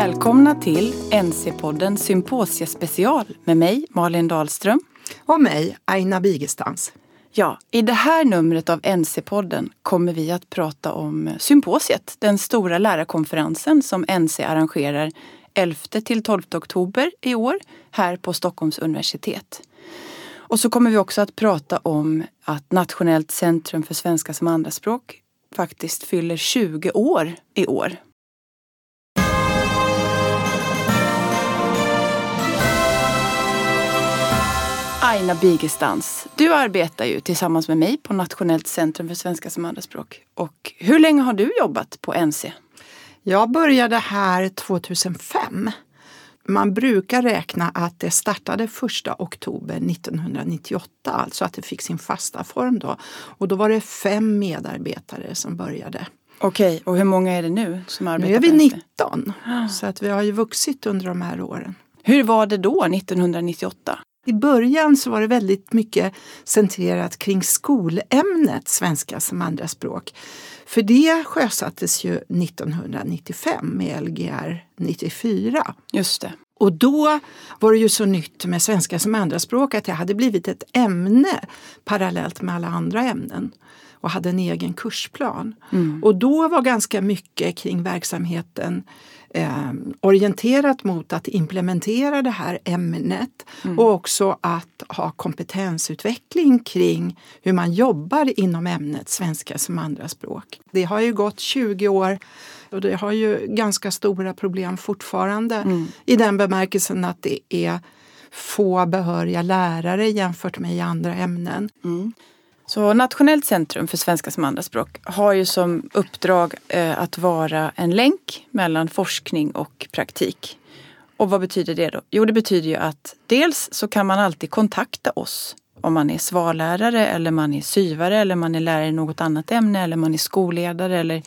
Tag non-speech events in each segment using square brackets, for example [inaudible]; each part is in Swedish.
Välkomna till NC-podden Symposiespecial med mig Malin Dahlström. Och mig Aina Bigestans. Ja, i det här numret av NC-podden kommer vi att prata om symposiet, den stora lärarkonferensen som NC arrangerar 11 till 12 oktober i år här på Stockholms universitet. Och så kommer vi också att prata om att Nationellt centrum för svenska som andraspråk faktiskt fyller 20 år i år. Aina Bigestans, du arbetar ju tillsammans med mig på Nationellt centrum för svenska som andraspråk. Och hur länge har du jobbat på NC? Jag började här 2005. Man brukar räkna att det startade 1 oktober 1998, alltså att det fick sin fasta form då. Och då var det fem medarbetare som började. Okej, och hur många är det nu som arbetar Nu är vi 19, så att vi har ju vuxit under de här åren. Hur var det då, 1998? I början så var det väldigt mycket centrerat kring skolämnet svenska som andraspråk. För det sjösattes ju 1995 med Lgr 94. Just det. Och då var det ju så nytt med svenska som andraspråk att det hade blivit ett ämne parallellt med alla andra ämnen och hade en egen kursplan. Mm. Och då var ganska mycket kring verksamheten eh, orienterat mot att implementera det här ämnet mm. och också att ha kompetensutveckling kring hur man jobbar inom ämnet svenska som andraspråk. Det har ju gått 20 år och det har ju ganska stora problem fortfarande mm. i den bemärkelsen att det är få behöriga lärare jämfört med i andra ämnen. Mm. Så Nationellt centrum för svenska som andraspråk har ju som uppdrag eh, att vara en länk mellan forskning och praktik. Och vad betyder det då? Jo, det betyder ju att dels så kan man alltid kontakta oss om man är svarlärare eller man är syvare eller man är lärare i något annat ämne eller man är skolledare eller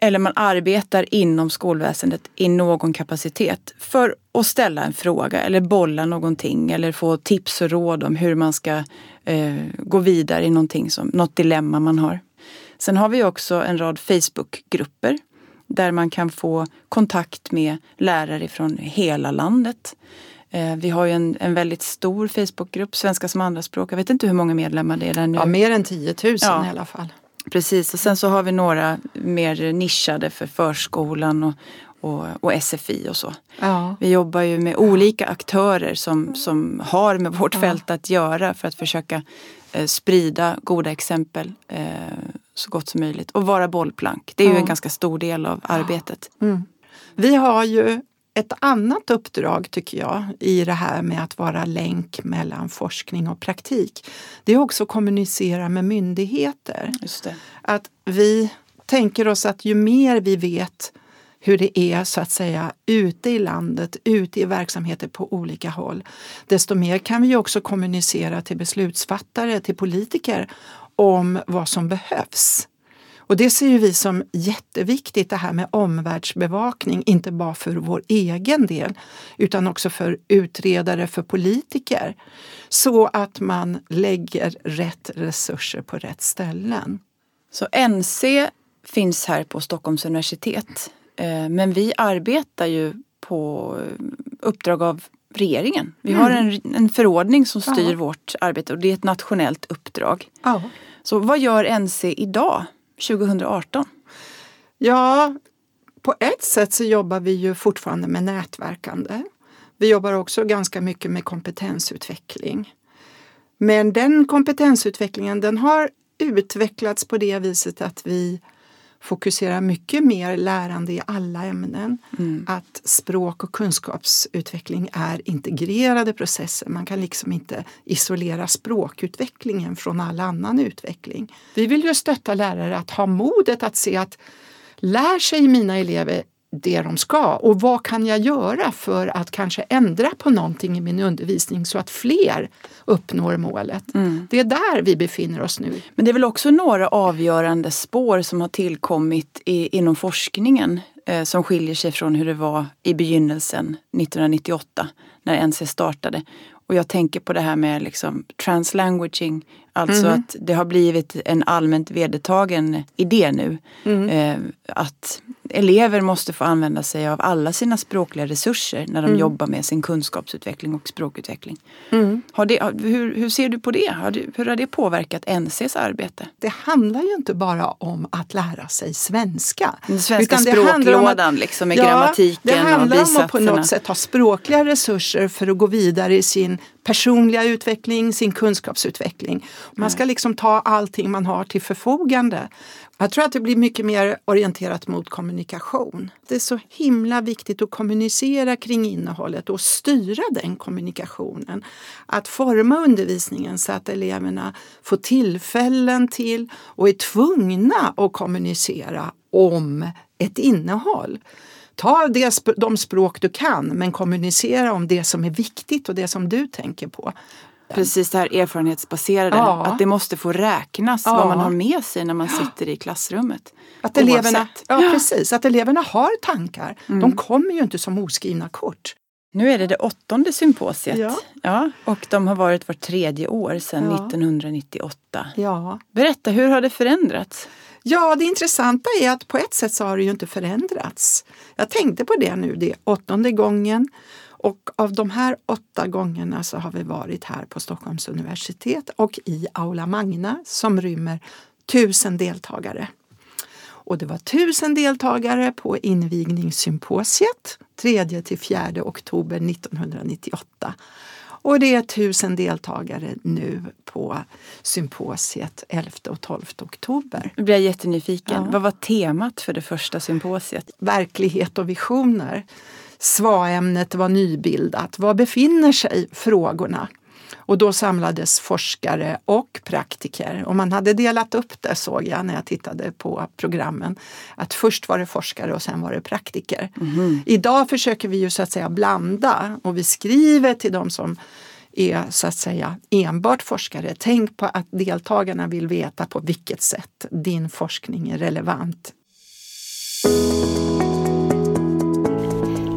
eller man arbetar inom skolväsendet i någon kapacitet för att ställa en fråga eller bolla någonting eller få tips och råd om hur man ska eh, gå vidare i någonting som, något dilemma man har. Sen har vi också en rad Facebookgrupper där man kan få kontakt med lärare från hela landet. Eh, vi har ju en, en väldigt stor Facebookgrupp, Svenska som andraspråk. Jag vet inte hur många medlemmar det är där nu. Ja, mer än 10 000 ja. i alla fall. Precis, och sen så har vi några mer nischade för förskolan och, och, och SFI och så. Ja. Vi jobbar ju med olika aktörer som, som har med vårt ja. fält att göra för att försöka eh, sprida goda exempel eh, så gott som möjligt och vara bollplank. Det är ja. ju en ganska stor del av arbetet. Mm. Vi har ju ett annat uppdrag tycker jag i det här med att vara länk mellan forskning och praktik. Det är också att kommunicera med myndigheter. Att vi tänker oss att ju mer vi vet hur det är så att säga ute i landet, ute i verksamheter på olika håll, desto mer kan vi också kommunicera till beslutsfattare, till politiker om vad som behövs. Och det ser ju vi som jätteviktigt det här med omvärldsbevakning, inte bara för vår egen del utan också för utredare, för politiker. Så att man lägger rätt resurser på rätt ställen. Så NC finns här på Stockholms universitet eh, men vi arbetar ju på uppdrag av regeringen. Vi mm. har en, en förordning som styr ja. vårt arbete och det är ett nationellt uppdrag. Ja. Så vad gör NC idag? 2018? Ja, på ett sätt så jobbar vi ju fortfarande med nätverkande. Vi jobbar också ganska mycket med kompetensutveckling. Men den kompetensutvecklingen den har utvecklats på det viset att vi fokuserar mycket mer lärande i alla ämnen. Mm. Att språk och kunskapsutveckling är integrerade processer. Man kan liksom inte isolera språkutvecklingen från all annan utveckling. Vi vill ju stötta lärare att ha modet att se att lär sig mina elever det de ska och vad kan jag göra för att kanske ändra på någonting i min undervisning så att fler uppnår målet. Mm. Det är där vi befinner oss nu. Men det är väl också några avgörande spår som har tillkommit i, inom forskningen eh, som skiljer sig från hur det var i begynnelsen 1998 när NC startade. Och jag tänker på det här med liksom translanguaging, Alltså mm. att det har blivit en allmänt vedertagen idé nu. Mm. Eh, att elever måste få använda sig av alla sina språkliga resurser när de mm. jobbar med sin kunskapsutveckling och språkutveckling. Mm. Har det, hur, hur, ser du på det? Har det? Hur har det påverkat NCs arbete? Det handlar ju inte bara om att lära sig svenska. Den svenska språklådan att, liksom med ja, grammatiken Det handlar om att på något sätt ha språkliga resurser för att gå vidare i sin personliga utveckling, sin kunskapsutveckling. Man ska liksom ta allting man har till förfogande. Jag tror att det blir mycket mer orienterat mot kommunikation. Det är så himla viktigt att kommunicera kring innehållet och styra den kommunikationen. Att forma undervisningen så att eleverna får tillfällen till och är tvungna att kommunicera om ett innehåll. Ta det, de språk du kan men kommunicera om det som är viktigt och det som du tänker på. Precis det här erfarenhetsbaserade, ja. att det måste få räknas ja. vad man har med sig när man sitter i klassrummet. Att eleverna, ja, precis, att eleverna har tankar. Mm. De kommer ju inte som oskrivna kort. Nu är det det åttonde symposiet ja. Ja, och de har varit var tredje år sedan ja. 1998. Ja. Berätta, hur har det förändrats? Ja, det intressanta är att på ett sätt så har det ju inte förändrats. Jag tänkte på det nu, det är åttonde gången och av de här åtta gångerna så har vi varit här på Stockholms universitet och i Aula Magna som rymmer tusen deltagare. Och det var tusen deltagare på invigningssymposiet 3 till 4 oktober 1998. Och det är tusen deltagare nu på symposiet 11 och 12 oktober. Nu blir jag jättenyfiken. Ja. Vad var temat för det första symposiet? Verklighet och visioner. SVA-ämnet var nybildat. Var befinner sig frågorna? Och då samlades forskare och praktiker. Och man hade delat upp det såg jag när jag tittade på programmen. Att först var det forskare och sen var det praktiker. Mm. Idag försöker vi ju så att säga blanda och vi skriver till de som är så att säga enbart forskare. Tänk på att deltagarna vill veta på vilket sätt din forskning är relevant.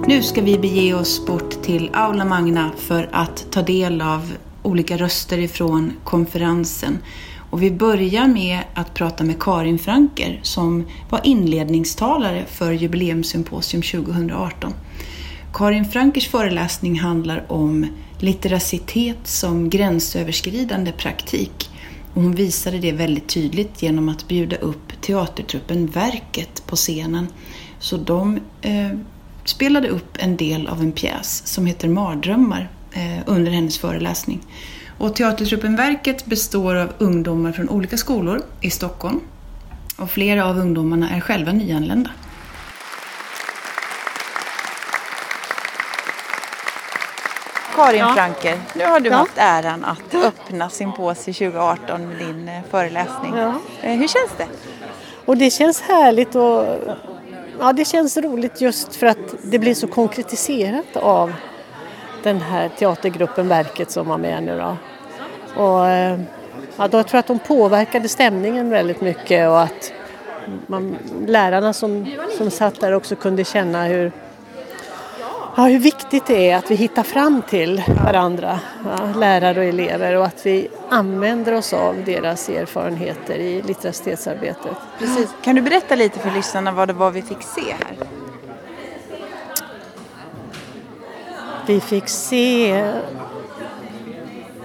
Nu ska vi bege oss bort till Aula Magna för att ta del av olika röster ifrån konferensen. Och vi börjar med att prata med Karin Franker som var inledningstalare för jubileumssymposium 2018. Karin Frankers föreläsning handlar om litteracitet som gränsöverskridande praktik. Och hon visade det väldigt tydligt genom att bjuda upp teatertruppen Verket på scenen. Så de eh, spelade upp en del av en pjäs som heter Mardrömmar under hennes föreläsning. Och teatertruppen Verket består av ungdomar från olika skolor i Stockholm. Och flera av ungdomarna är själva nyanlända. Karin ja. Franker, nu har du ja. haft äran att öppna Symposie 2018 med din eh, föreläsning. Ja. Eh, hur känns det? Och det känns härligt och ja, det känns roligt just för att det blir så konkretiserat av den här teatergruppen Verket som var med nu då. Och, eh, ja, då tror jag att de påverkade stämningen väldigt mycket och att man, lärarna som, som satt där också kunde känna hur, ja, hur viktigt det är att vi hittar fram till varandra, ja, lärare och elever och att vi använder oss av deras erfarenheter i litteracitetsarbetet. Precis. Kan du berätta lite för lyssnarna vad det var vi fick se här? Vi fick se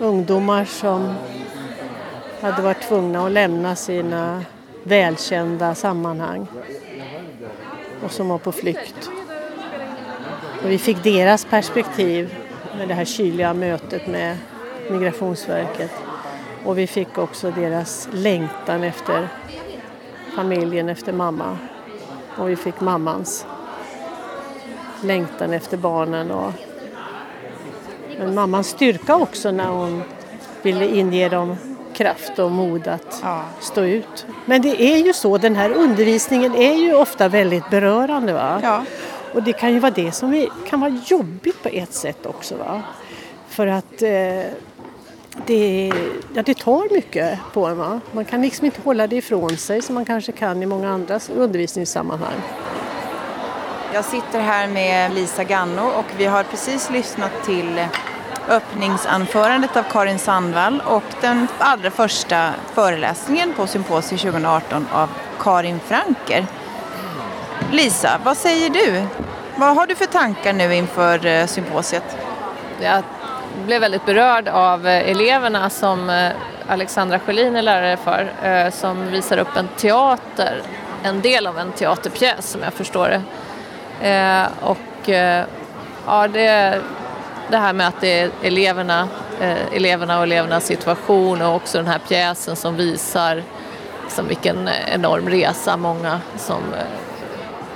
ungdomar som hade varit tvungna att lämna sina välkända sammanhang och som var på flykt. Och vi fick deras perspektiv med det här kyliga mötet med Migrationsverket och vi fick också deras längtan efter familjen, efter mamma. Och vi fick mammans längtan efter barnen och men mammans styrka också när hon ville inge dem kraft och mod att ja. stå ut. Men det är ju så, den här undervisningen är ju ofta väldigt berörande. Va? Ja. Och det kan ju vara det som är, kan vara jobbigt på ett sätt också. Va? För att eh, det, ja, det tar mycket på en. Va? Man kan liksom inte hålla det ifrån sig som man kanske kan i många andra undervisningssammanhang. Jag sitter här med Lisa Ganno och vi har precis lyssnat till öppningsanförandet av Karin Sandvall och den allra första föreläsningen på symposiet 2018 av Karin Franker. Lisa, vad säger du? Vad har du för tankar nu inför eh, symposiet? Jag blev väldigt berörd av eh, eleverna som eh, Alexandra Sjölin är lärare för som visar upp en teater, en del av en teaterpjäs som jag förstår det. Och ja, det, det här med att det är eleverna, eleverna och elevernas situation och också den här pjäsen som visar liksom vilken enorm resa många som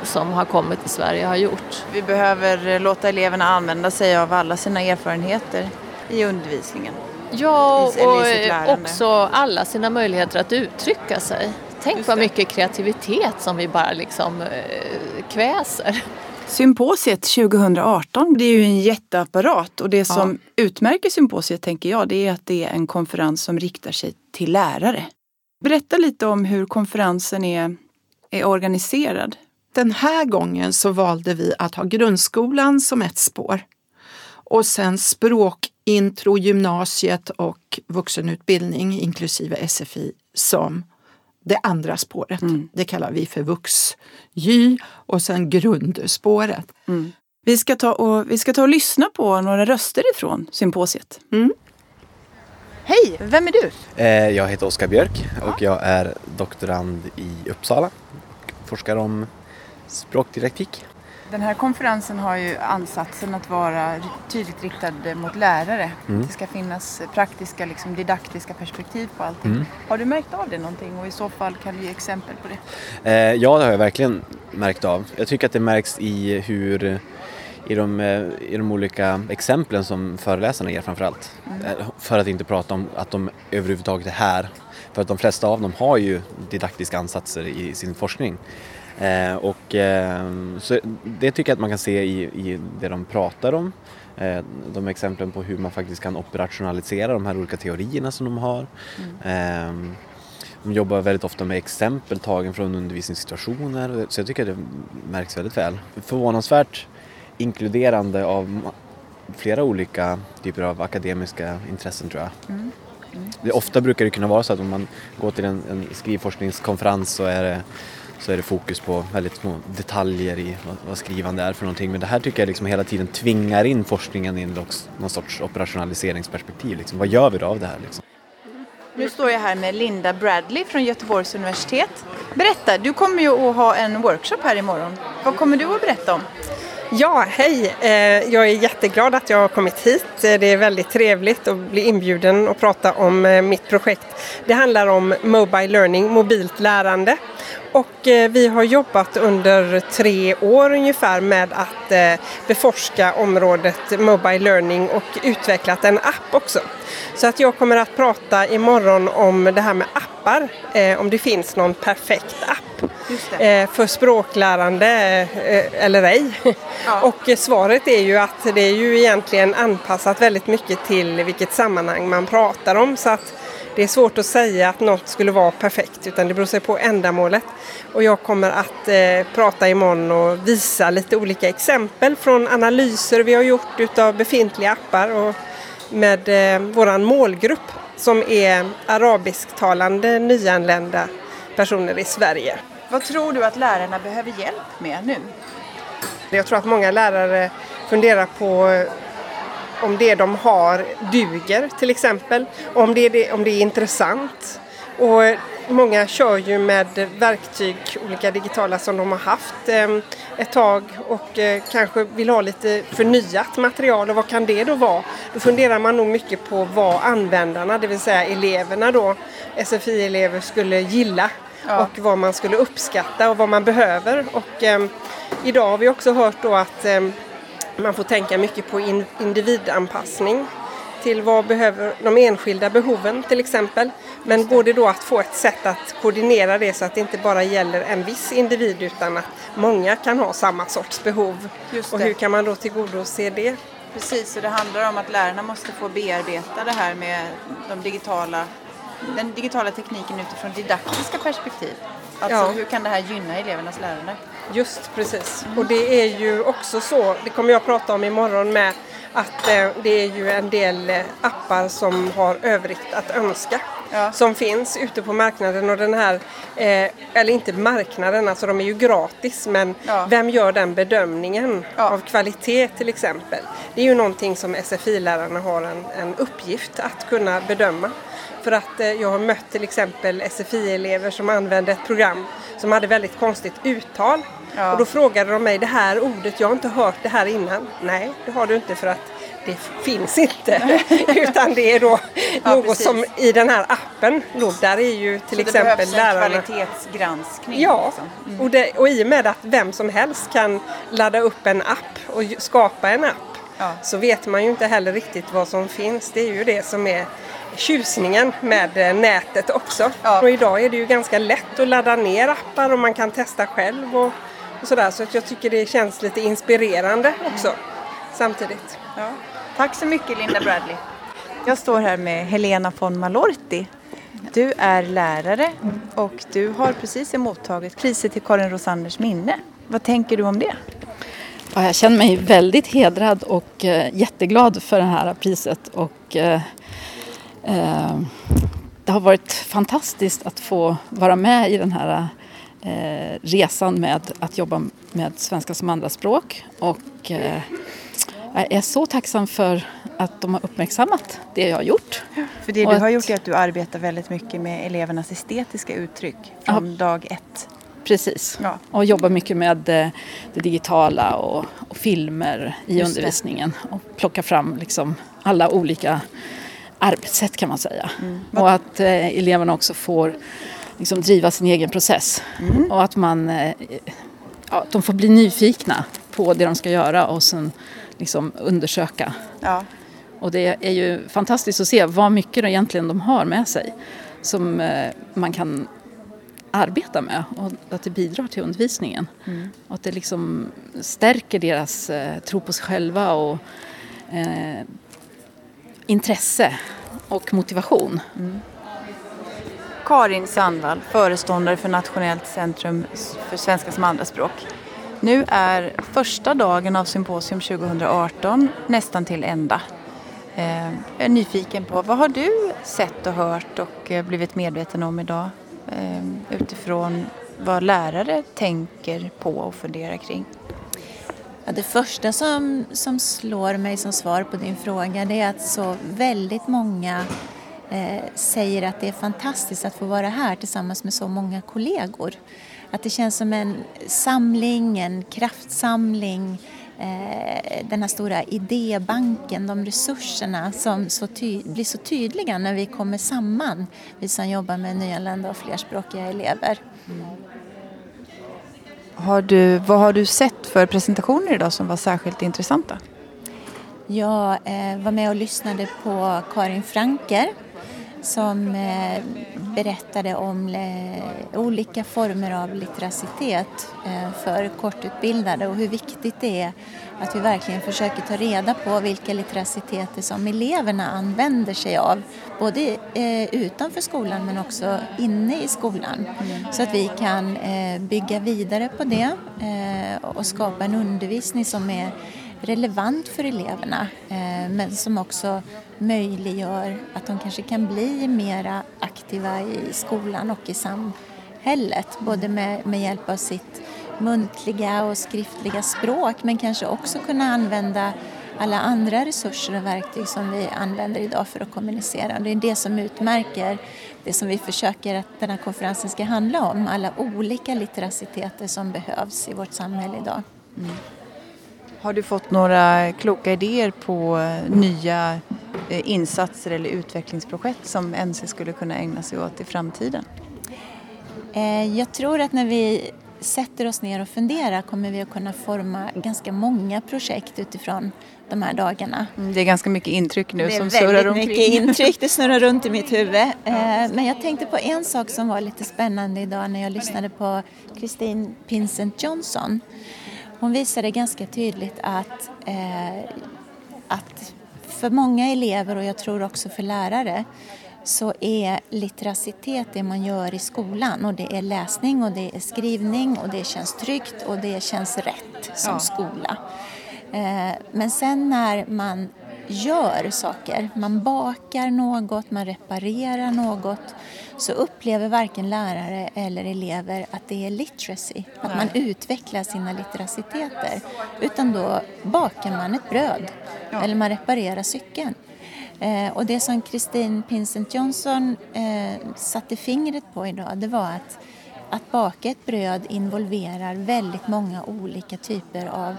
som har kommit till Sverige har gjort. Vi behöver låta eleverna använda sig av alla sina erfarenheter i undervisningen. Ja, och också alla sina möjligheter att uttrycka sig. Tänk vad mycket kreativitet som vi bara liksom eh, kväser. Symposiet 2018, det är ju en jätteapparat och det som ja. utmärker symposiet tänker jag, det är att det är en konferens som riktar sig till lärare. Berätta lite om hur konferensen är, är organiserad. Den här gången så valde vi att ha grundskolan som ett spår och sen språkintro, gymnasiet och vuxenutbildning inklusive SFI som det andra spåret. Mm. Det kallar vi för VUX-J och sen grundspåret. Mm. Vi, ska ta och, vi ska ta och lyssna på några röster ifrån symposiet. Mm. Hej, vem är du? Eh, jag heter Oskar Björk och jag är doktorand i Uppsala. Forskar om språkdidaktik. Den här konferensen har ju ansatsen att vara tydligt riktad mot lärare. Mm. Det ska finnas praktiska, liksom, didaktiska perspektiv på allting. Mm. Har du märkt av det någonting och i så fall kan du ge exempel på det? Eh, ja, det har jag verkligen märkt av. Jag tycker att det märks i hur i de, eh, i de olika exemplen som föreläsarna ger framförallt. Mm. Eh, för att inte prata om att de överhuvudtaget är här. För att de flesta av dem har ju didaktiska ansatser i sin forskning. Eh, och, eh, så det tycker jag att man kan se i, i det de pratar om. Eh, de exemplen på hur man faktiskt kan operationalisera de här olika teorierna som de har. Mm. Ehm, de jobbar väldigt ofta med exempel tagen från undervisningssituationer så jag tycker att det märks väldigt väl. Förvånansvärt inkluderande av flera olika typer av akademiska intressen tror jag. Mm. Mm. Det, ofta brukar det kunna vara så att om man går till en, en skrivforskningskonferens så är det så är det fokus på väldigt små detaljer i vad, vad skrivande är för någonting. Men det här tycker jag liksom hela tiden tvingar in forskningen i någon sorts operationaliseringsperspektiv. Liksom. Vad gör vi då av det här? Liksom? Nu står jag här med Linda Bradley från Göteborgs universitet. Berätta, du kommer ju att ha en workshop här imorgon. Vad kommer du att berätta om? Ja, hej! Eh, jag är jätteglad att jag har kommit hit. Eh, det är väldigt trevligt att bli inbjuden och prata om eh, mitt projekt. Det handlar om Mobile Learning, mobilt lärande. Och eh, vi har jobbat under tre år ungefär med att eh, beforska området Mobile Learning och utvecklat en app också. Så att jag kommer att prata imorgon om det här med appar, eh, om det finns någon perfekt app för språklärande eller ej. Ja. [laughs] Och svaret är ju att det är ju egentligen anpassat väldigt mycket till vilket sammanhang man pratar om. Så att det är svårt att säga att något skulle vara perfekt utan det beror sig på ändamålet. Och jag kommer att eh, prata imorgon och visa lite olika exempel från analyser vi har gjort utav befintliga appar och med eh, våran målgrupp som är arabisktalande nyanlända personer i Sverige. Vad tror du att lärarna behöver hjälp med nu? Jag tror att många lärare funderar på om det de har duger till exempel. Om det är, det, om det är intressant. Och många kör ju med verktyg, olika digitala som de har haft eh, ett tag och eh, kanske vill ha lite förnyat material och vad kan det då vara? Då funderar man nog mycket på vad användarna, det vill säga eleverna då, SFI-elever skulle gilla ja. och vad man skulle uppskatta och vad man behöver. Och eh, idag har vi också hört då att man får tänka mycket på individanpassning till vad behöver de enskilda behoven till exempel. Men går det då att få ett sätt att koordinera det så att det inte bara gäller en viss individ utan att många kan ha samma sorts behov. Och hur kan man då tillgodose det? Precis, och det handlar om att lärarna måste få bearbeta det här med de digitala, den digitala tekniken utifrån didaktiska perspektiv. Alltså ja. hur kan det här gynna elevernas lärande? Just precis. Och det är ju också så, det kommer jag prata om imorgon med, att eh, det är ju en del eh, appar som har övrigt att önska Ja. som finns ute på marknaden och den här, eh, eller inte marknaden, alltså de är ju gratis men Ja. vem gör den bedömningen Ja. av kvalitet till exempel? Det är ju någonting som SFI-lärarna har en, en uppgift att kunna bedöma. För att eh, jag har mött till exempel SFI-elever som använde ett program som hade väldigt konstigt uttal. Ja. Och då frågade de mig, det här ordet, jag har inte hört det här innan. Nej, det har du inte för att det finns inte. [laughs] Utan det är då Ja, något precis. som i den här appen, då, där är ju till Så det exempel behövs en lärarna kvalitetsgranskning? Ja, liksom. och, det, och i och med att vem som helst kan ladda upp en app och skapa en app Ja. så vet man ju inte heller riktigt vad som finns. Det är ju det som är tjusningen med eh, nätet också. Ja. Och idag är det ju ganska lätt att ladda ner appar och man kan testa själv och, och sådär. Så att jag tycker det känns lite inspirerande också samtidigt. Ja. Tack så mycket Linda Bradley. Jag står här med Helena von Malorti. Du är lärare och du har precis mottagit priset till Karin Rosanders minne. Vad tänker du om det? Ja, jag känner mig väldigt hedrad och eh, jätteglad för det här priset. Och, eh, det har varit fantastiskt att få vara med i den här eh, resan med att jobba med svenska som andraspråk. Och, eh, jag är så tacksam för att de har uppmärksammat det jag har gjort. För det du har att- gjort är att du arbetar väldigt mycket med elevernas estetiska uttryck från dag ett. Precis. Ja. Och jobbar mycket med eh, det digitala och, och filmer i Just det. undervisningen. Och plocka fram liksom alla olika arbetssätt kan man säga. Mm. Och att eh, eleverna också får liksom, driva sin egen process. Mm. Och att man, eh, ja, de får bli nyfikna på det de ska göra och sen liksom undersöka. Ja. Och det är ju fantastiskt att se vad mycket egentligen de har med sig som eh, man kan arbeta med och att det bidrar till undervisningen. Och att det liksom stärker deras eh, tro på sig själva och eh, intresse och motivation. Karin Sandvall, föreståndare för Nationellt centrum för svenska som andraspråk. Nu är första dagen av symposium 2018 nästan till ända. Jag är nyfiken på vad har du sett och hört och eh, blivit medveten om idag eh, utifrån vad lärare tänker på och funderar kring? Ja, det första som, som slår mig som svar på din fråga det är att så väldigt många eh, säger att det är fantastiskt att få vara här tillsammans med så många kollegor. Att det känns som en samling, en kraftsamling, eh, den här stora idébanken, de resurserna som så ty- blir så tydliga när vi kommer samman, vi som jobbar med nyanlända och flerspråkiga elever. Mm. Har du, vad har du sett för presentationer idag som var särskilt intressanta? Jag eh, var med och lyssnade på Karin Franker som eh, berättade om eh, olika former av litteracitet eh, för kortutbildade och hur viktigt det är att vi verkligen försöker ta reda på vilka litteraciteter som eleverna använder sig av både utanför skolan men också inne i skolan. Så att vi kan bygga vidare på det och skapa en undervisning som är relevant för eleverna eh, men som också möjliggör att de kanske kan bli mera aktiva i skolan och i samhället. Både med, med hjälp av sitt muntliga och skriftliga språk men kanske också kunna använda alla andra resurser och verktyg som vi använder idag för att kommunicera. Det är det som utmärker det som vi försöker att den här konferensen ska handla om. Alla olika litteraciteter som behövs i vårt samhälle idag. Mm. Har du fått några kloka idéer på eh, nya eh, insatser eller utvecklingsprojekt som NC skulle kunna ägna sig åt i framtiden? Eh, Jag tror att när vi sätter oss ner och funderar kommer vi att kunna forma ganska många projekt utifrån de här dagarna. Mm, Det är ganska mycket intryck nu det är som surrar väldigt omkring. mycket intryck, det snurrar runt i mitt [laughs] huvud. Men jag tänkte på en sak som var lite spännande idag när jag lyssnade på Christine Pinsent Johnson. Hon visade ganska tydligt att, eh, att för många elever och jag tror också för lärare så är litteracitet det man gör i skolan och det är läsning och det är skrivning och det känns tryggt och det känns rätt som Ja. skola. Eh, men sen när man gör saker, man bakar något, man reparerar något så upplever varken lärare eller elever att det är literacy, att man utvecklar sina litteraciteter. Utan då bakar man ett bröd eller man reparerar cykeln. Eh, och det som Kristin Pinsent Johnson eh, satte fingret på idag det var att, att baka ett bröd involverar väldigt många olika typer av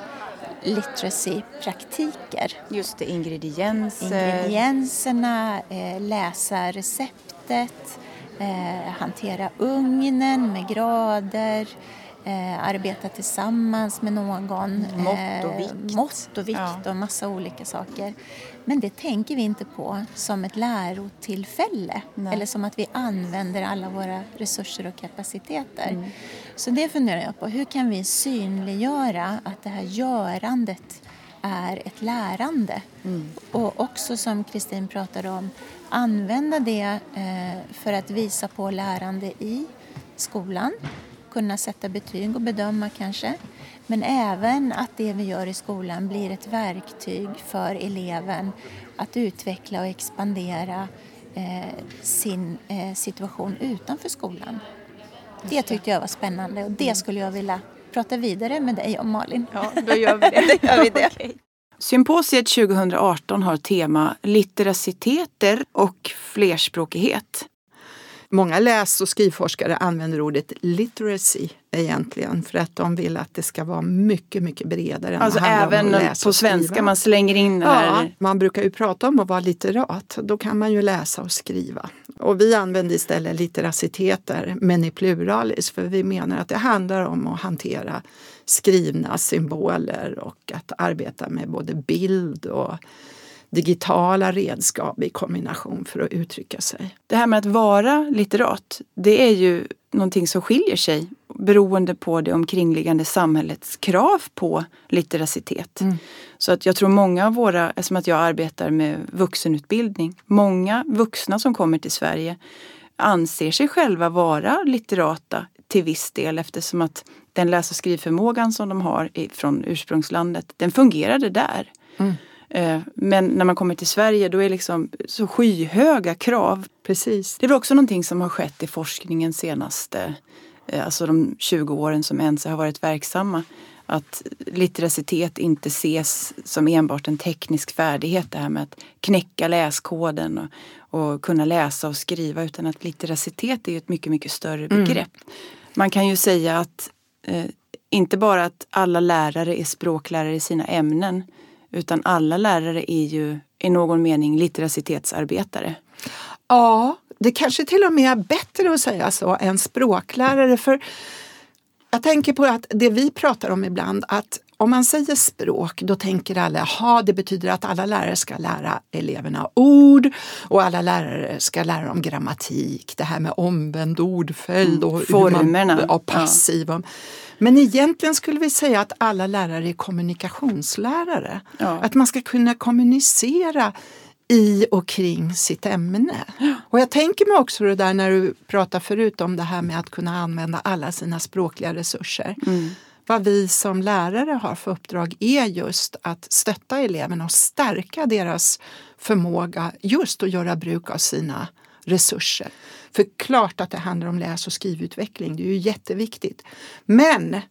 literacy-praktiker. Just det, ingredienser. Ingredienserna, eh, läsa receptet, eh, hantera ugnen med grader, eh, arbeta tillsammans med någon. Mått och vikt. mått och vikt Ja. och massa olika saker. Men det tänker vi inte på som ett lärotillfälle Nej. eller som att vi använder alla våra resurser och kapaciteter. Mm. Så det funderar jag på. Hur kan vi synliggöra att det här görandet är ett lärande? Mm. Och också som Kristin pratade om, använda det eh, för att visa på lärande i skolan. Kunna sätta betyg och bedöma kanske. Men även att det vi gör i skolan blir ett verktyg för eleven att utveckla och expandera eh, sin eh, situation utanför skolan. Det tyckte jag var spännande och det skulle jag vilja prata vidare med dig om Malin. Ja, då gör vi det. [laughs] Då gör vi det. [laughs] Symposiet 2018 har tema litteraciteter och flerspråkighet. Många läs och skrivforskare använder ordet literacy egentligen för att de vill att det ska vara mycket, mycket bredare. Alltså även på svenska, man slänger in det här. Ja, man brukar ju prata om att vara litterat. Då kan man ju läsa och skriva. Och vi använder istället litteraciteter, men i pluralis, för vi menar att det handlar om att hantera skrivna symboler och att arbeta med både bild och digitala redskap i kombination för att uttrycka sig. Det här med att vara litterat, det är ju någonting som skiljer sig beroende på det omkringliggande samhällets krav på litteracitet. Så att jag tror många av våra, eftersom att jag arbetar med vuxenutbildning, många vuxna som kommer till Sverige anser sig själva vara litterata till viss del eftersom att den läs och skrivförmågan som de har från ursprungslandet, den fungerade där. Eh, Men när man kommer till Sverige då är det liksom så skyhöga krav. Precis. Det är väl också någonting som har skett i forskningen senaste, eh, alltså de 20 åren som ENSA har varit verksamma. Att litteracitet inte ses som enbart en teknisk färdighet, det här med att knäcka läskoden och, och kunna läsa och skriva, utan att litteracitet är ett mycket, mycket större begrepp. Man kan ju säga att eh, inte bara att alla lärare är språklärare i sina ämnen, utan alla lärare är ju i någon mening litteracitetsarbetare. Ja, det kanske till och med är bättre att säga så än språklärare. För jag tänker på att det vi pratar om ibland, att om man säger språk, då tänker alla, jaha, det betyder att alla lärare ska lära eleverna ord och alla lärare ska lära dem grammatik, det här med omvänd ordföljd och hur formerna. Man, ja, passiv. Men egentligen skulle vi säga att alla lärare är kommunikationslärare. Ja. Att man ska kunna kommunicera i och kring sitt ämne. Och jag tänker mig också det där när du pratade förut om det här med att kunna använda alla sina språkliga resurser. Vad vi som lärare har för uppdrag är just att stötta eleverna och stärka deras förmåga just att göra bruk av sina resurser. För klart att det handlar om läs och skrivutveckling, det är ju jätteviktigt. Men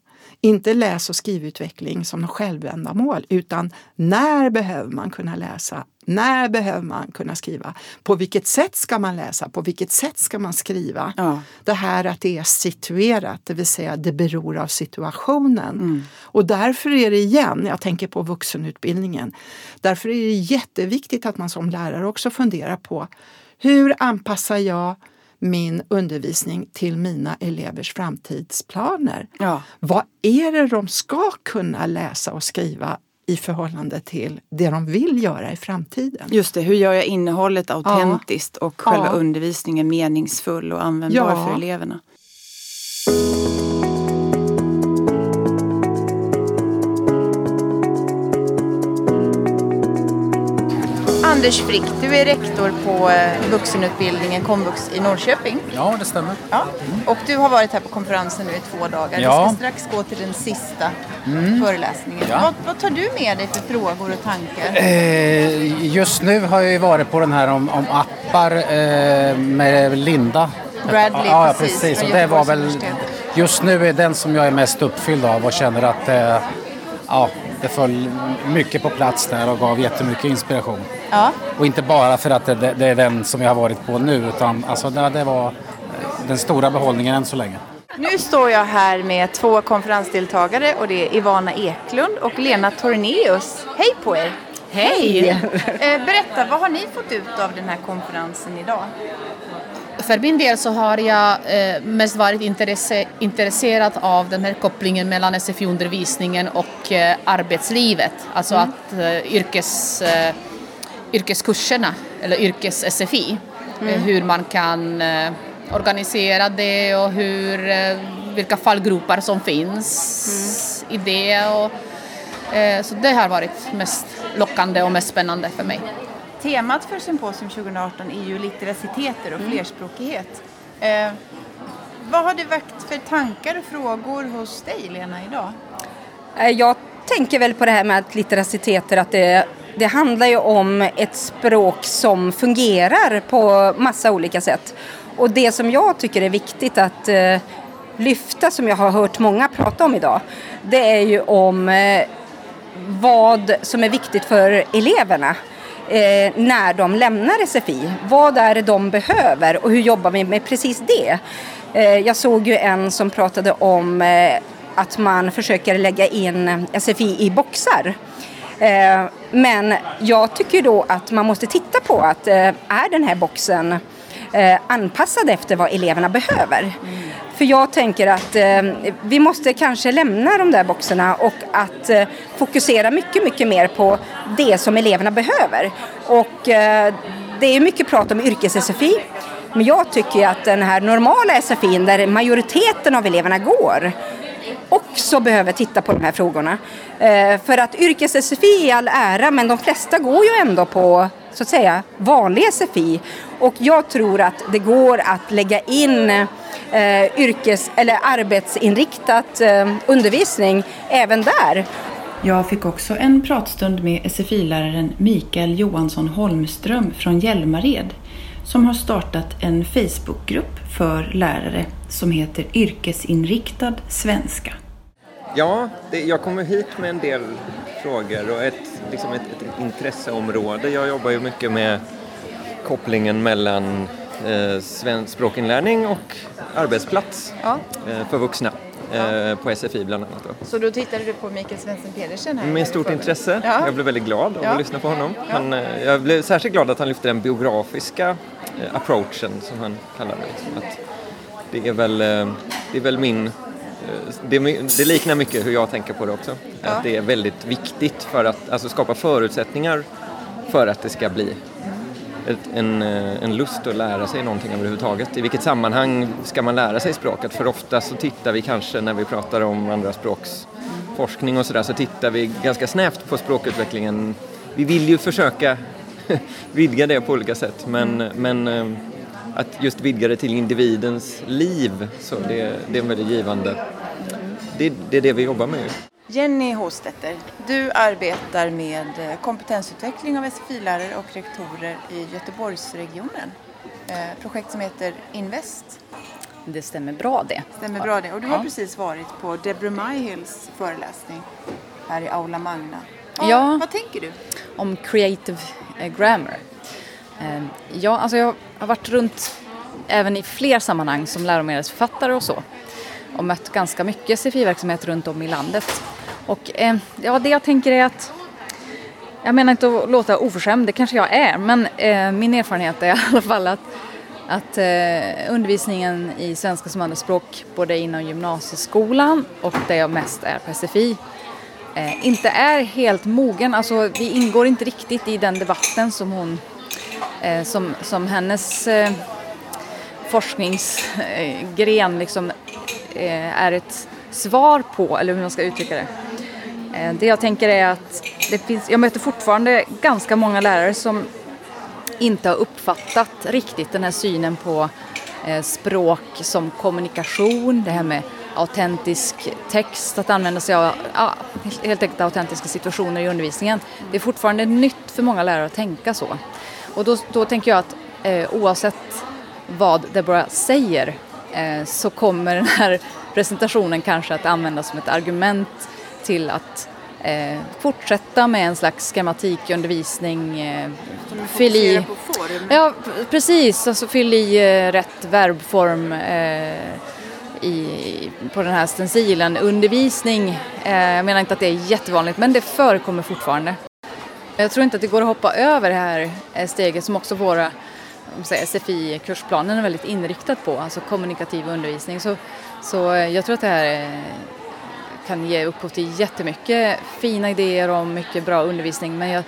inte läs och skrivutveckling som något självändamål utan när behöver man kunna läsa? När behöver man kunna skriva? På vilket sätt ska man läsa? På vilket sätt ska man skriva? Ja. Det här att det är situerat, det vill säga det beror av situationen. Och därför är det igen, jag tänker på vuxenutbildningen, därför är det jätteviktigt att man som lärare också funderar på hur anpassar jag min undervisning till mina elevers framtidsplaner? Ja. Vad är det de ska kunna läsa och skriva i förhållande till det de vill göra i framtiden? Just det, hur gör jag innehållet autentiskt och själva Ja. undervisningen meningsfull och användbar Ja. för eleverna? Anders Frick, du är rektor på eh, vuxenutbildningen Komvux i Norrköping. Ja, det stämmer. Ja. Och du har varit här på konferensen nu i två dagar. Ja. Vi ska strax gå till den sista Mm. föreläsningen. Ja. Vad, vad tar du med dig för frågor och tankar? Eh, just nu har jag ju varit på den här om, om appar eh, med Linda. Bradley, ja, ja, precis, precis. Och det var väl, just nu är den som jag är mest uppfylld av och känner att eh, ja, det föll mycket på plats där och gav jättemycket inspiration. Ja. Och inte bara för att det, det, det är den som jag har varit på nu utan alltså, det, det var eh, den stora behållningen än så länge. Nu står jag här med två konferensdeltagare och det är Ivana Eklund och Lena Tornéus. Hej på er! Hej! Eh, berätta, vad har ni fått ut av den här konferensen idag? För min del så har jag eh, mest varit intresse, intresserad av den här kopplingen mellan SFI-undervisningen och eh, arbetslivet. Alltså Mm. att eh, yrkes, yrkeskurserna, eller yrkes-SFI, Mm. hur man kan organisera det och hur, vilka fallgropar som finns Mm. i det. Och, så det har varit mest lockande och mest spännande för mig. Temat för Symposium 2018 är ju litteraciteter och Mm. flerspråkighet. Eh, vad har det väckt för tankar och frågor hos dig Lena idag? Eh, Jag tänker väl på det här med att litteraciteter, att det, det handlar ju om ett språk som fungerar på massa olika sätt. Och det som jag tycker är viktigt att eh, lyfta, som jag har hört många prata om idag, det är ju om eh, vad som är viktigt för eleverna eh, när de lämnar SFI. Vad är det de behöver och hur jobbar vi med precis det? Eh, jag såg ju en som pratade om eh, att man försöker lägga in SFI i boxar. Eh, men jag tycker då att man måste titta på att eh, är den här boxen eh, anpassad efter vad eleverna behöver? För jag tänker att eh, vi måste kanske lämna de där boxarna och att eh, fokusera mycket, mycket mer på det som eleverna behöver. Och eh, det är mycket prat om yrkes-SFI. Men jag tycker att den här normala SFI där majoriteten av eleverna går också behöver titta på de här frågorna. Eh, för att yrkes-SFI i all ära, men de flesta går ju ändå på så att säga vanlig SFI. Och jag tror att det går att lägga in eh, yrkes eller arbetsinriktat eh, undervisning även där. Jag fick också en pratstund med SFI-läraren Mikael Johansson Holmström från Hjälmared som har startat en Facebookgrupp för lärare som heter Yrkesinriktad svenska. Ja, det, jag kommer hit med en del frågor och ett, liksom ett, ett intresseområde. Jag jobbar ju mycket med kopplingen mellan eh, svensk språkinlärning och arbetsplats Ja. eh, för vuxna eh, på SFI bland annat. Då. Så då tittade du på Mikael Svensson Pedersen här? Med stort intresse. Ja. Jag blev väldigt glad av Ja. att lyssna på honom. Ja. Han, eh, jag blev särskilt glad att han lyfte den biografiska eh, approachen som han kallar det. Att det, är väl, det är väl min... eh, Det, det liknar mycket hur jag tänker på det också. Ja. Att det är väldigt viktigt för att alltså, skapa förutsättningar för att det ska bli ett, en, eh, en lust att lära sig någonting överhuvudtaget. I vilket sammanhang ska man lära sig språket? För ofta så tittar vi kanske när vi pratar om andra språks forskning och sådär så tittar vi ganska snävt på språkutvecklingen. Vi vill ju försöka [laughs] vidga det på olika sätt men, men eh, att just vidga det till individens liv så det, det är väldigt givande. Det, det är det vi jobbar med. Jenny Håstetter, du arbetar med eh, kompetensutveckling av SFI-lärare och rektorer i Göteborgsregionen. Eh, Projekt som heter Invest. Det stämmer bra det. Stämmer bra det. Och du har Ja. precis varit på Deborah Myhills föreläsning här i Aula Magna. Vad, Ja. vad tänker du? Om creative eh, grammar. Ehm, ja, alltså jag har varit runt även i fler sammanhang som läromedelsförfattare och så. Och mött ganska mycket SFI-verksamhet runt om i landet. Och eh, ja, det jag tänker är att jag menar inte att låta oförskämd, det kanske jag är, men eh, min erfarenhet är [laughs] i alla fall att, att eh, undervisningen i svenska som andraspråk, både inom gymnasieskolan och det jag mest är på SFI, eh, inte är helt mogen. Alltså vi ingår inte riktigt i den debatten som hon, Eh, som, som hennes eh, forskningsgren liksom eh, är ett svar på, eller hur man ska uttrycka det. Eh, det jag tänker är att det finns, jag möter fortfarande ganska många lärare som inte har uppfattat riktigt den här synen på eh, språk som kommunikation, det här med autentisk text, att använda sig av ja, helt enkelt autentiska situationer i undervisningen. Det är fortfarande nytt för många lärare att tänka så. Och då, då tänker jag att eh, oavsett vad Deborah säger eh, så kommer den här [laughs] presentationen kanske att användas som ett argument till att eh, fortsätta med en slags schematikundervisning. Eh, fyll i, ja, precis, alltså fyll i eh, rätt verbform eh, i, på den här stencilen. Undervisning, eh, jag menar inte att det är jättevanligt men det förekommer fortfarande. Jag tror inte att det går att hoppa över det här eh, steget som också våra SFI-kursplanen är väldigt inriktad på, alltså kommunikativ undervisning. Så, så eh, jag tror att det här eh, kan ge upphov till jättemycket fina idéer och mycket bra undervisning men jag,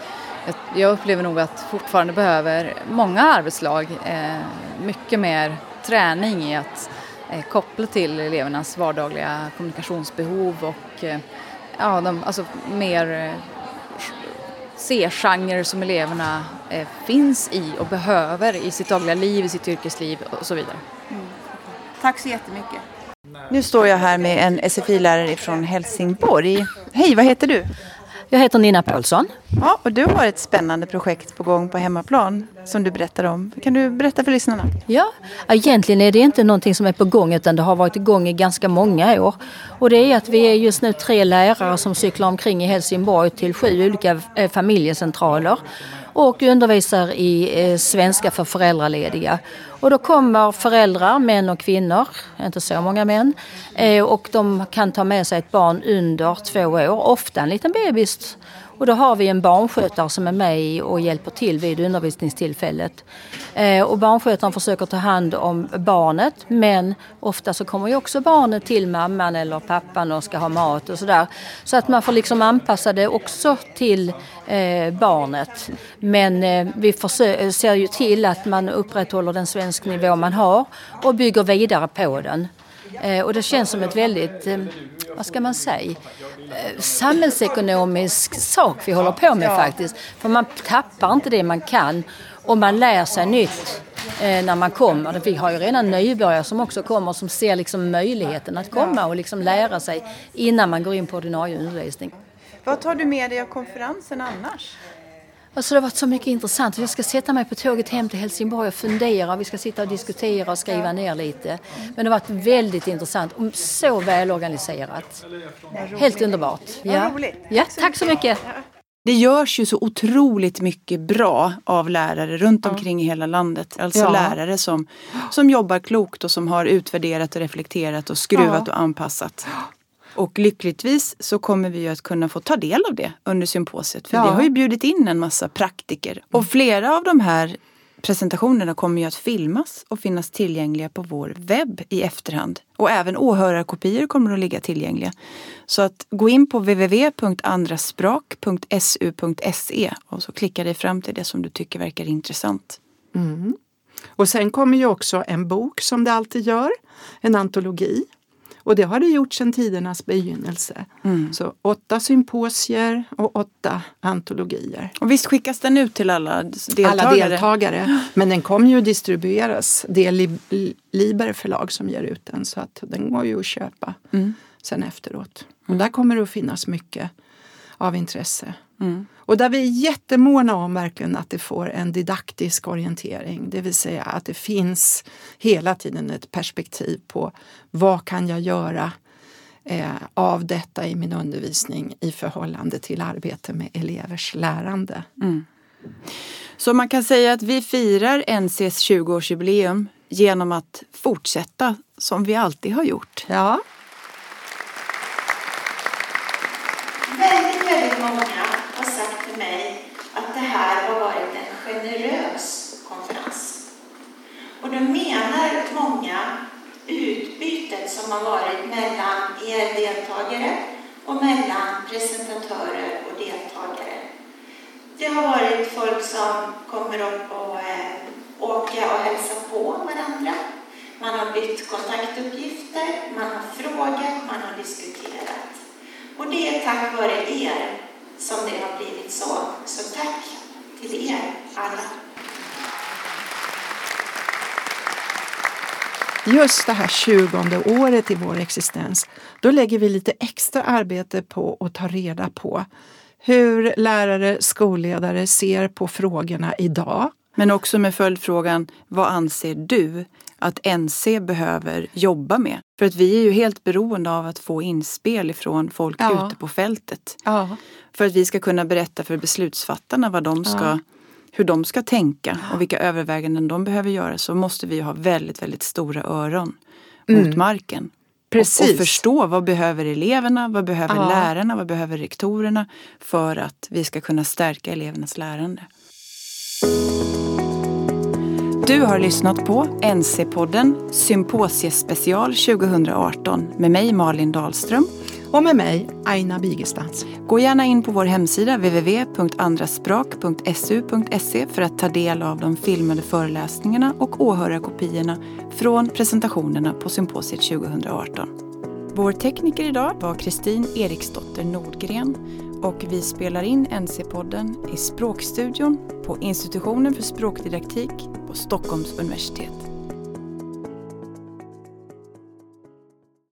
jag, jag upplever nog att fortfarande behöver många arbetslag eh, mycket mer träning i att eh, koppla till elevernas vardagliga kommunikationsbehov och eh, ja, de, alltså mer C-genrer som eleverna eh, finns i och behöver i sitt dagliga liv, i sitt yrkesliv och så vidare. Mm. Tack så jättemycket. Nu står jag här med en SFI-lärare från Helsingborg. Hej, vad heter du? Jag heter Nina Paulsson. Ja, och du har ett spännande projekt på gång på hemmaplan som du berättar om. Kan du berätta för lyssnarna? Ja, egentligen är det inte någonting som är på gång utan det har varit igång i ganska många år. Och det är att vi är just nu tre lärare som cyklar omkring i Helsingborg till sju olika eh, familjecentraler och undervisar i eh, svenska för föräldralediga. Och då kommer föräldrar, män och kvinnor, inte så många män, eh, och de kan ta med sig ett barn under två år, ofta en liten bebis och då har vi en barnskötare som är med och hjälper till vid undervisningstillfället. Eh, och barnskötaren försöker ta hand om barnet men ofta så kommer ju också barnet till mamman eller pappan och ska ha mat och sådär. Så att man får liksom anpassa det också till eh, barnet. Men eh, vi ser ju till att man upprätthåller den svensk nivå man har och bygger vidare på den. Eh, och det känns som ett väldigt, eh, vad ska man säga, eh, samhällsekonomisk sak vi håller på med faktiskt. För man tappar inte det man kan och man lär sig nytt när man kommer. Vi har ju redan nybörjare som också kommer som ser liksom möjligheten att komma och liksom lära sig innan man går in på ordinarie undervisning. Vad tar du med dig av konferensen annars? Alltså det har varit så mycket intressant. Jag ska sätta mig på tåget hem till Helsingborg och fundera. Vi ska sitta och diskutera och skriva ner lite. Men det har varit väldigt intressant och så välorganiserat. Helt underbart. Ja. Ja, tack så mycket. Det görs ju så otroligt mycket bra av lärare runt omkring i hela landet. Alltså ja. lärare som, som jobbar klokt och som har utvärderat och reflekterat och skruvat ja. och anpassat. Och lyckligtvis så kommer vi att kunna få ta del av det under symposiet. För ja. vi har ju bjudit in en massa praktiker. Och flera av de här presentationerna kommer ju att filmas och finnas tillgängliga på vår webb i efterhand. Och även åhörarkopior kommer att ligga tillgängliga. Så att gå in på www.andrasprak.su.se och så klicka dig fram till det som du tycker verkar intressant. Mm. Och sen kommer ju också en bok som det alltid gör, en antologi och det har det gjort sedan tidernas begynnelse. Mm. Så åtta symposier och åtta antologier. Och visst skickas den ut till alla deltagare? Alla deltagare. Men den kommer ju att distribueras. Det är Liber förlag som ger ut den så att den går ju att köpa mm. sen efteråt. Och där kommer det att finnas mycket av intresse. Mm. Och där vi är jättemåna om verkligen att det får en didaktisk orientering. Det vill säga att det finns hela tiden ett perspektiv på vad kan jag göra eh, av detta i min undervisning i förhållande till arbete med elevers lärande. Mm. Så man kan säga att vi firar NCs 20-årsjubileum genom att fortsätta som vi alltid har gjort. Ja. Väldigt, väldigt många har sagt till mig att det här har varit en generös konferens. Och då menar många utbytet som har varit mellan er deltagare och mellan presentatörer och deltagare. Det har varit folk som kommer upp och eh, åker och hälsar på varandra. Man har bytt kontaktuppgifter, man har frågat, man har diskuterat. Och det är tack vare er som det har blivit så. Så tack till er alla. Just det här 20 året i vår existens, då lägger vi lite extra arbete på att ta reda på hur lärare, skolledare ser på frågorna idag. Men också med följdfrågan, vad anser du att NC behöver jobba med? För att vi är ju helt beroende av att få inspel ifrån folk Ja. ute på fältet. Ja. För att vi ska kunna berätta för beslutsfattarna vad de ska, Ja. Hur de ska tänka och vilka överväganden de behöver göra så måste vi ha väldigt, väldigt stora öron Mm. mot marken. Precis. Och, och förstå vad behöver eleverna, vad behöver Ja. lärarna, vad behöver rektorerna för att vi ska kunna stärka elevernas lärande. Du har lyssnat på NC-podden Symposiespecial 2018 med mig Malin Dahlström. Och med mig Aina Bigestad. Gå gärna in på vår hemsida www.andrasprak.su.se för att ta del av de filmade föreläsningarna och åhörarkopiorna från presentationerna på symposiet 2018. Vår tekniker idag var Kristin Eriksdotter Nordgren och vi spelar in NC-podden i Språkstudion på Institutionen för språkdidaktik på Stockholms universitet.